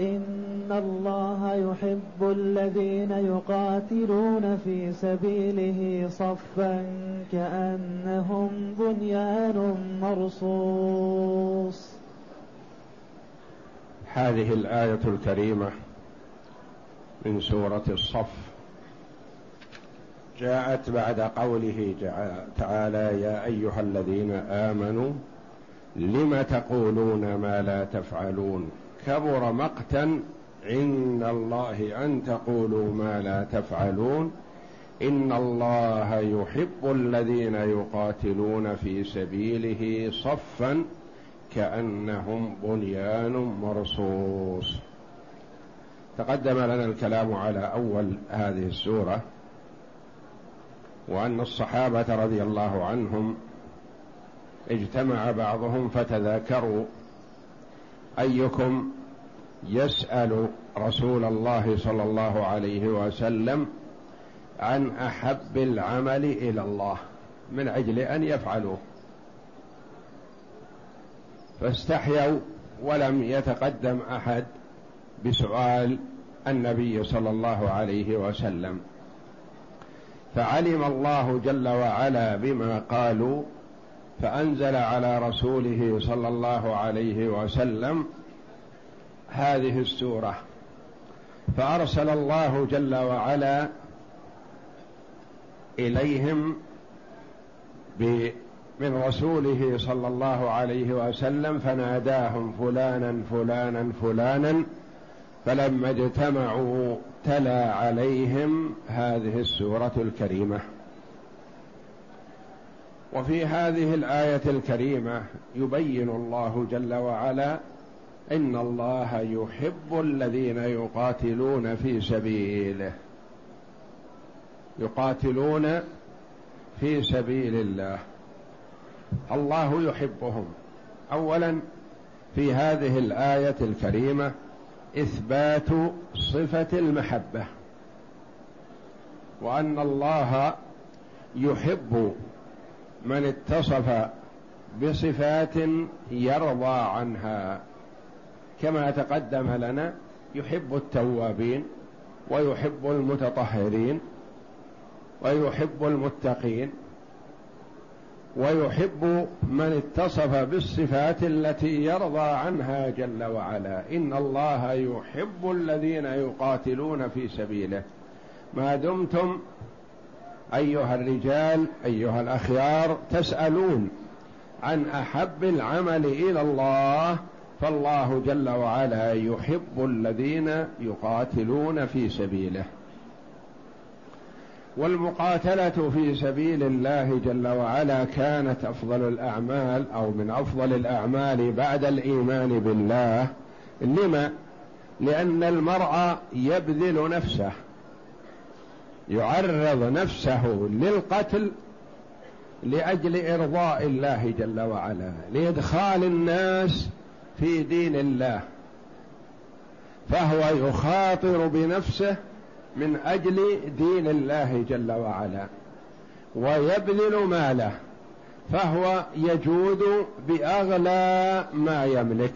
إن الله يحب الذين يقاتلون في سبيله صفا كأنهم بنيان مرصوص. هذه الآية الكريمة من سورة الصف. جاءت بعد قوله تعالى يا أيها الذين آمنوا لم تقولون ما لا تفعلون؟ كبر مقتا عند الله أن تقولوا ما لا تفعلون. إن الله يحب الذين يقاتلون في سبيله صفا كأنهم بنيان مرصوص. تقدم لنا الكلام على أول هذه السورة وأن الصحابة رضي الله عنهم اجتمع بعضهم فتذاكروا أيكم يسأل رسول الله صلى الله عليه وسلم عن أحب العمل إلى الله من أجل أن يفعلوه. فاستحيوا ولم يتقدم أحد بسؤال النبي صلى الله عليه وسلم. فعلم الله جل وعلا بما قالوا فأنزل على رسوله صلى الله عليه وسلم هذه السورة. فأرسل الله جل وعلا إليهم من رسوله صلى الله عليه وسلم فناداهم فلانا فلانا فلانا فلما اجتمعوا تلا عليهم هذه السورة الكريمة. وفي هذه الآية الكريمة يبين الله جل وعلا إن الله يحب الذين يقاتلون في سبيله. يقاتلون في سبيل الله. الله يحبهم. اولا في هذه الآية الكريمة إثبات صفة المحبة. وأن الله يحب من اتصف بصفات يرضى عنها. كما تقدم لنا يحب التوابين ويحب المتطهرين ويحب المتقين ويحب من اتصف بالصفات التي يرضى عنها جل وعلا. إن الله يحب الذين يقاتلون في سبيله. ما دمتم أيها الرجال أيها الأخيار تسألون عن أحب العمل إلى الله فالله جل وعلا يحب الذين يقاتلون في سبيله. والمقاتلة في سبيل الله جل وعلا كانت أفضل الأعمال أو من أفضل الأعمال بعد الإيمان بالله. لما؟ لأن المرء يبذل نفسه يعرض نفسه للقتل لأجل إرضاء الله جل وعلا لإدخال الناس في دين الله فهو يخاطر بنفسه من أجل دين الله جل وعلا ويبذل ماله فهو يجود بأغلى ما يملك.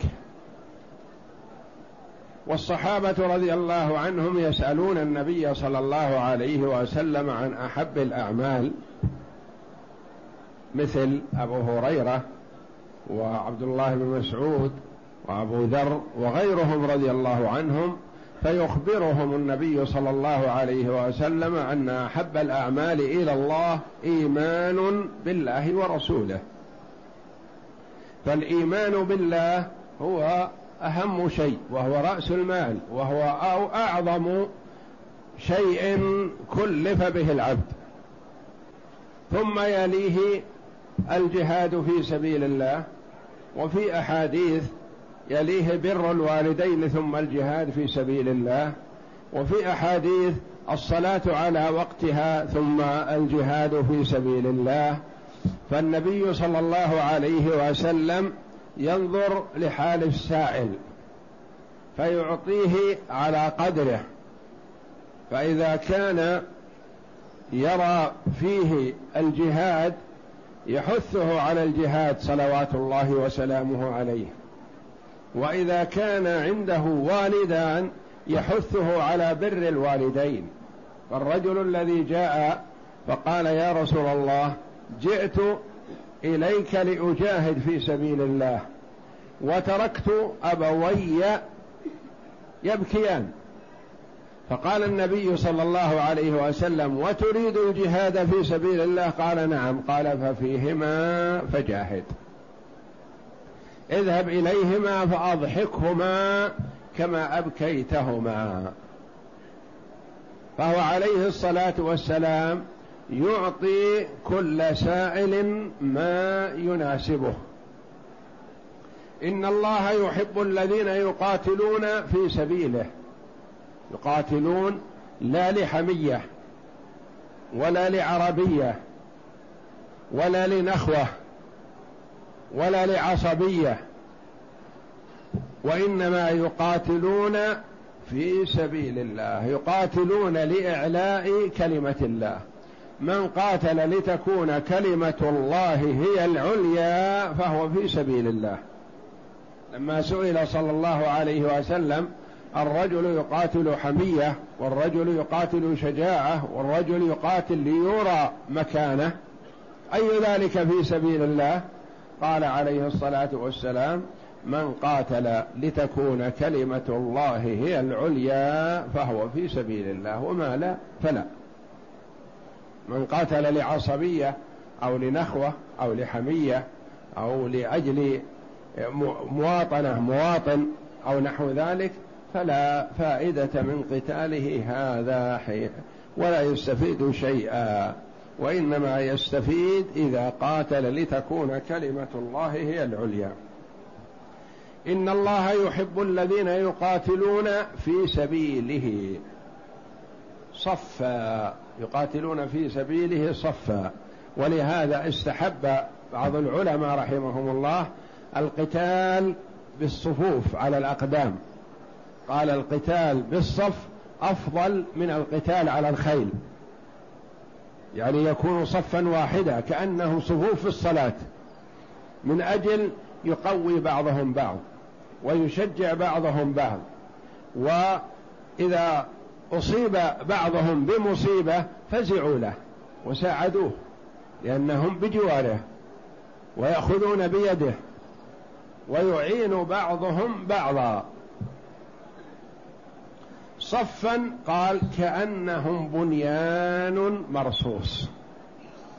والصحابة رضي الله عنهم يسألون النبي صلى الله عليه وسلم عن أحب الأعمال مثل أبو هريرة وعبد الله بن مسعود وابو ذر وغيرهم رضي الله عنهم فيخبرهم النبي صلى الله عليه وسلم أن أحب الأعمال إلى الله إيمان بالله ورسوله. فالإيمان بالله هو أهم شيء وهو رأس المال وهو أعظم شيء كلف به العبد. ثم يليه الجهاد في سبيل الله وفي أحاديث يليه بر الوالدين ثم الجهاد في سبيل الله وفي أحاديث الصلاة على وقتها ثم الجهاد في سبيل الله. فالنبي صلى الله عليه وسلم ينظر لحال السائل فيعطيه على قدره. فإذا كان يرى فيه الجهاد يحثه على الجهاد صلوات الله وسلامه عليه. وإذا كان عنده والدان يحثه على بر الوالدين. فالرجل الذي جاء فقال يا رسول الله جئت إليك لأجاهد في سبيل الله وتركت أبوي يبكيان. فقال النبي صلى الله عليه وسلم وتريد الجهاد في سبيل الله؟ قال نعم. قال ففيهما فجاهد. اذهب إليهما فأضحكهما كما أبكيتهما. فهو عليه الصلاة والسلام يعطي كل سائل ما يناسبه. إن الله يحب الذين يقاتلون في سبيله. يقاتلون لا لحمية ولا لعربية ولا لنخوة ولا لعصبية وإنما يقاتلون في سبيل الله يقاتلون لإعلاء كلمة الله. من قاتل لتكون كلمة الله هي العليا فهو في سبيل الله. لما سئل صلى الله عليه وسلم الرجل يقاتل حمية والرجل يقاتل شجاعة والرجل يقاتل ليرى مكانه أي ذلك في سبيل الله؟ قال عليه الصلاة والسلام من قاتل لتكون كلمة الله هي العليا فهو في سبيل الله وما لا فلا. من قاتل لعصبية أو لنخوة أو لحمية أو لأجل مواطنة مواطن أو نحو ذلك فلا فائدة من قتاله هذا حين ولا يستفيد شيئا. وإنما يستفيد إذا قاتل لتكون كلمة الله هي العليا. إن الله يحب الذين يقاتلون في سبيله صفا يقاتلون في سبيله صفا. ولهذا استحب بعض العلماء رحمهم الله القتال بالصفوف على الأقدام. قال القتال بالصف أفضل من القتال على الخيل. يعني يكون صفا واحدا كانهم صفوف في الصلاة. من أجل يقوي بعضهم بعض ويشجع بعضهم بعض. وإذا أصيب بعضهم بمصيبة فزعوا له وساعدوه لأنهم بجواره ويأخذون بيده ويعين بعضهم بعضا. صفا قال كأنهم بنيان مرصوص.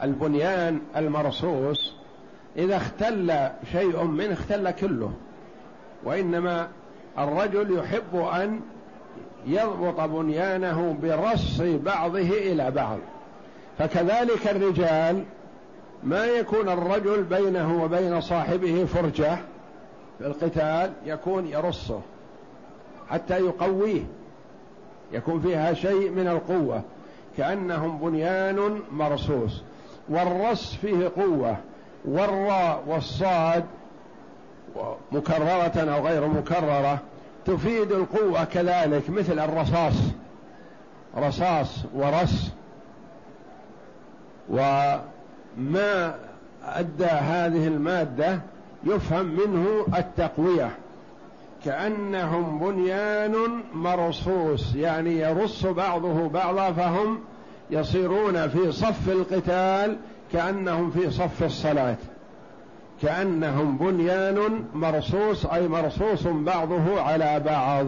البنيان المرصوص إذا اختل شيء منه اختل كله وإنما الرجل يحب أن يضبط بنيانه برص بعضه إلى بعض. فكذلك الرجال ما يكون الرجل بينه وبين صاحبه فرجة في القتال يكون يرصه حتى يقويه. يكون فيها شيء من القوة كأنهم بنيان مرصوص. والرص فيه قوة والراء والصاد مكررة أو غير مكررة تفيد القوة كذلك مثل الرصاص. رصاص ورص. وما أدى هذه المادة يفهم منه التقوية. كأنهم بنيان مرصوص يعني يرص بعضه بعضا فهم يصيرون في صف القتال كأنهم في صف الصلاة. كأنهم بنيان مرصوص أي مرصوص بعضه على بعض.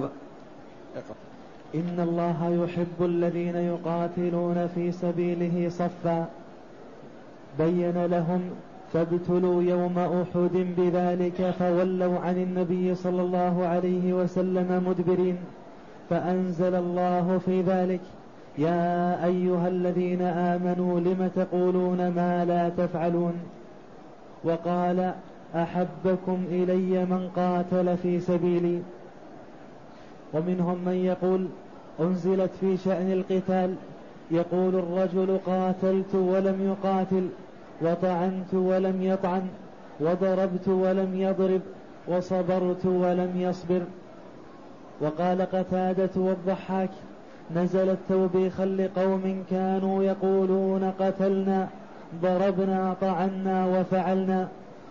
إن الله يحب الذين يقاتلون في سبيله صفا بين لهم فابتلوا يوم أحد بذلك فولوا عن النبي صلى الله عليه وسلم مدبرين فأنزل الله في ذلك يا أيها الذين آمنوا لم تقولون ما لا تفعلون؟ وقال أحبكم إلي من قاتل في سبيلي. ومنهم من يقول أنزلت في شأن القتال. يقول الرجل قاتلت ولم يقاتل. وطعنت ولم يطعن وضربت ولم يضرب وصبرت ولم يصبر. وقال قتادة والضحاك نزلت توبيخا لقوم كانوا يقولون قتلنا ضربنا طعنا وفعلنا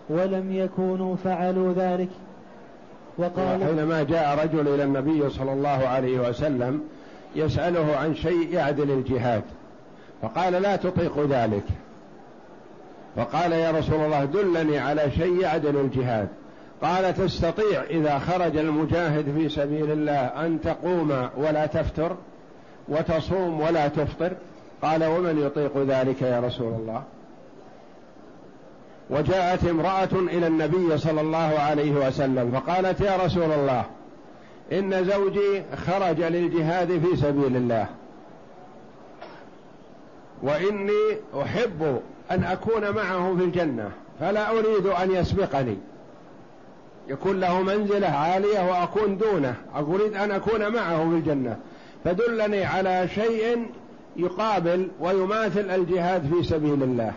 ولم يكونوا فعلوا ذلك. وقال حينما جاء رجل إلى النبي صلى الله عليه وسلم يسأله عن شيء يعدل الجهاد فقال لا تطيق ذلك. فقال يا رسول الله دلني على شيء يعدل الجهاد. قال تستطيع إذا خرج المجاهد في سبيل الله أن تقوم ولا تفتر وتصوم ولا تفطر. قال ومن يطيق ذلك يا رسول الله؟ وجاءت امرأة إلى النبي صلى الله عليه وسلم فقالت يا رسول الله إن زوجي خرج للجهاد في سبيل الله. وإني أحب أن أكون معه في الجنة فلا أريد أن يسبقني. يكون له منزلة عالية وأكون دونه أريد أن أكون معه في الجنة. فدلني على شيء يقابل ويماثل الجهاد في سبيل الله.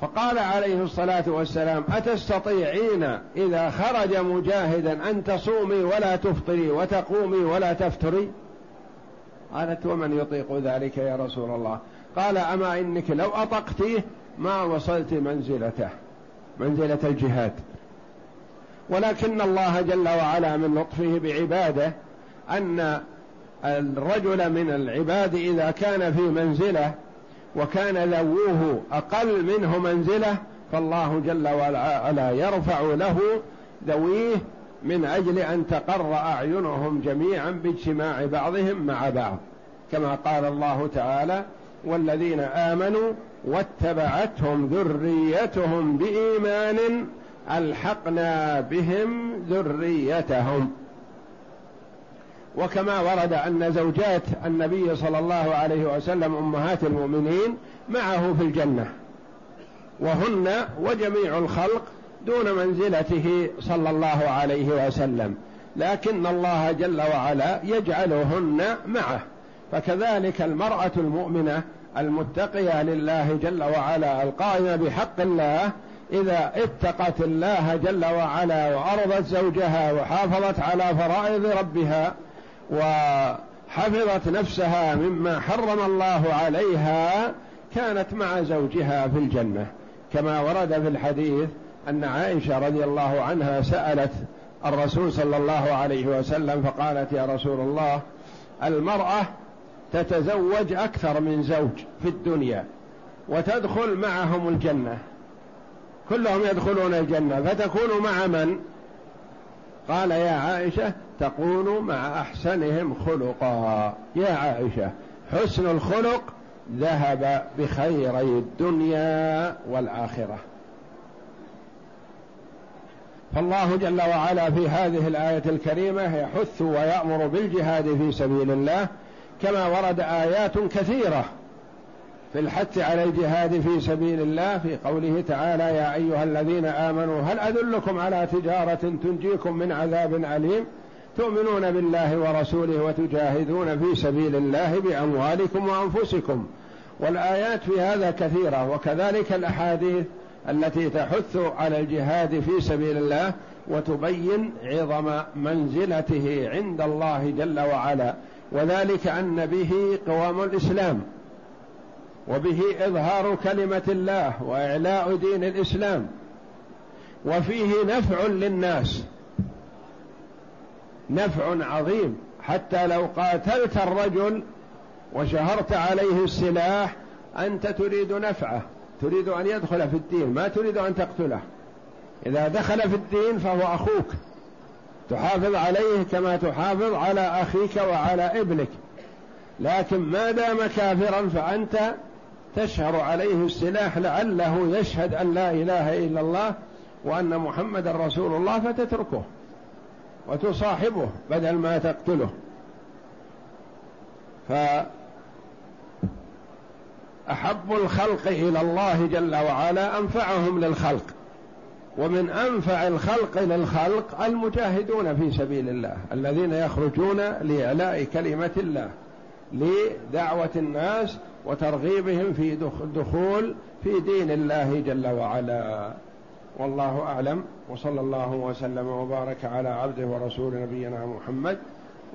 فقال عليه الصلاة والسلام أتستطيعين إذا خرج مجاهدا أن تصومي ولا تفطري وتقومي ولا تفتري؟ قالت ومن يطيق ذلك يا رسول الله. قال أما إنك لو أطقتيه ما وصلت منزلته منزلة الجهاد. ولكن الله جل وعلا من لطفه بعباده أن الرجل من العباد إذا كان في منزلة وكان ذووه أقل منه منزلة فالله جل وعلا يرفع له ذويه من أجل أن تقر أعينهم جميعا باجتماع بعضهم مع بعض كما قال الله تعالى والذين آمنوا واتبعتهم ذريتهم بإيمان ألحقنا بهم ذريتهم. وكما ورد أن زوجات النبي صلى الله عليه وسلم أمهات المؤمنين معه في الجنة وهن وجميع الخلق دون منزلته صلى الله عليه وسلم لكن الله جل وعلا يجعلهن معه. فكذلك المرأة المؤمنة المتقية لله جل وعلا القائمة بحق الله إذا اتقت الله جل وعلا وأرضت زوجها وحافظت على فرائض ربها وحفظت نفسها مما حرم الله عليها كانت مع زوجها في الجنة. كما ورد في الحديث أن عائشة رضي الله عنها سألت الرسول صلى الله عليه وسلم فقالت يا رسول الله المرأة تتزوج أكثر من زوج في الدنيا وتدخل معهم الجنة. كلهم يدخلون الجنة فتكون مع من؟ قال يا عائشة تكون مع أحسنهم خلقا. يا عائشة حسن الخلق ذهب بخيري الدنيا والآخرة. فالله جل وعلا في هذه الآية الكريمة يحث ويأمر بالجهاد في سبيل الله كما ورد آيات كثيرة في الحث على الجهاد في سبيل الله في قوله تعالى يا أيها الذين آمنوا هل أدلكم على تجارة تنجيكم من عذاب أليم؟ تؤمنون بالله ورسوله وتجاهدون في سبيل الله بأموالكم وأنفسكم. والآيات في هذا كثيرة وكذلك الأحاديث التي تحث على الجهاد في سبيل الله وتبين عظم منزلته عند الله جل وعلا. وذلك أن به قوام الإسلام وبه إظهار كلمة الله وإعلاء دين الإسلام وفيه نفع للناس نفع عظيم. حتى لو قاتلت الرجل وشهرت عليه السلاح أنت تريد نفعه. تريد أن يدخل في الدين ما تريد أن تقتله. إذا دخل في الدين فهو أخوك. تحافظ عليه كما تحافظ على أخيك وعلى ابنك. لكن ما دام كافرا فأنت تشهر عليه السلاح لعله يشهد أن لا إله إلا الله وأن محمد رسول الله فتتركه وتصاحبه بدل ما تقتله. فأحب الخلق إلى الله جل وعلا أنفعهم للخلق ومن أنفع الخلق للخلق المجاهدون في سبيل الله الذين يخرجون لإعلاء كلمة الله لدعوة الناس وترغيبهم في الدخول في دين الله جل وعلا. والله أعلم وصلى الله وسلم وبارك على عبده ورسول نبينا محمد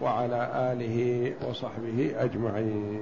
وعلى آله وصحبه أجمعين.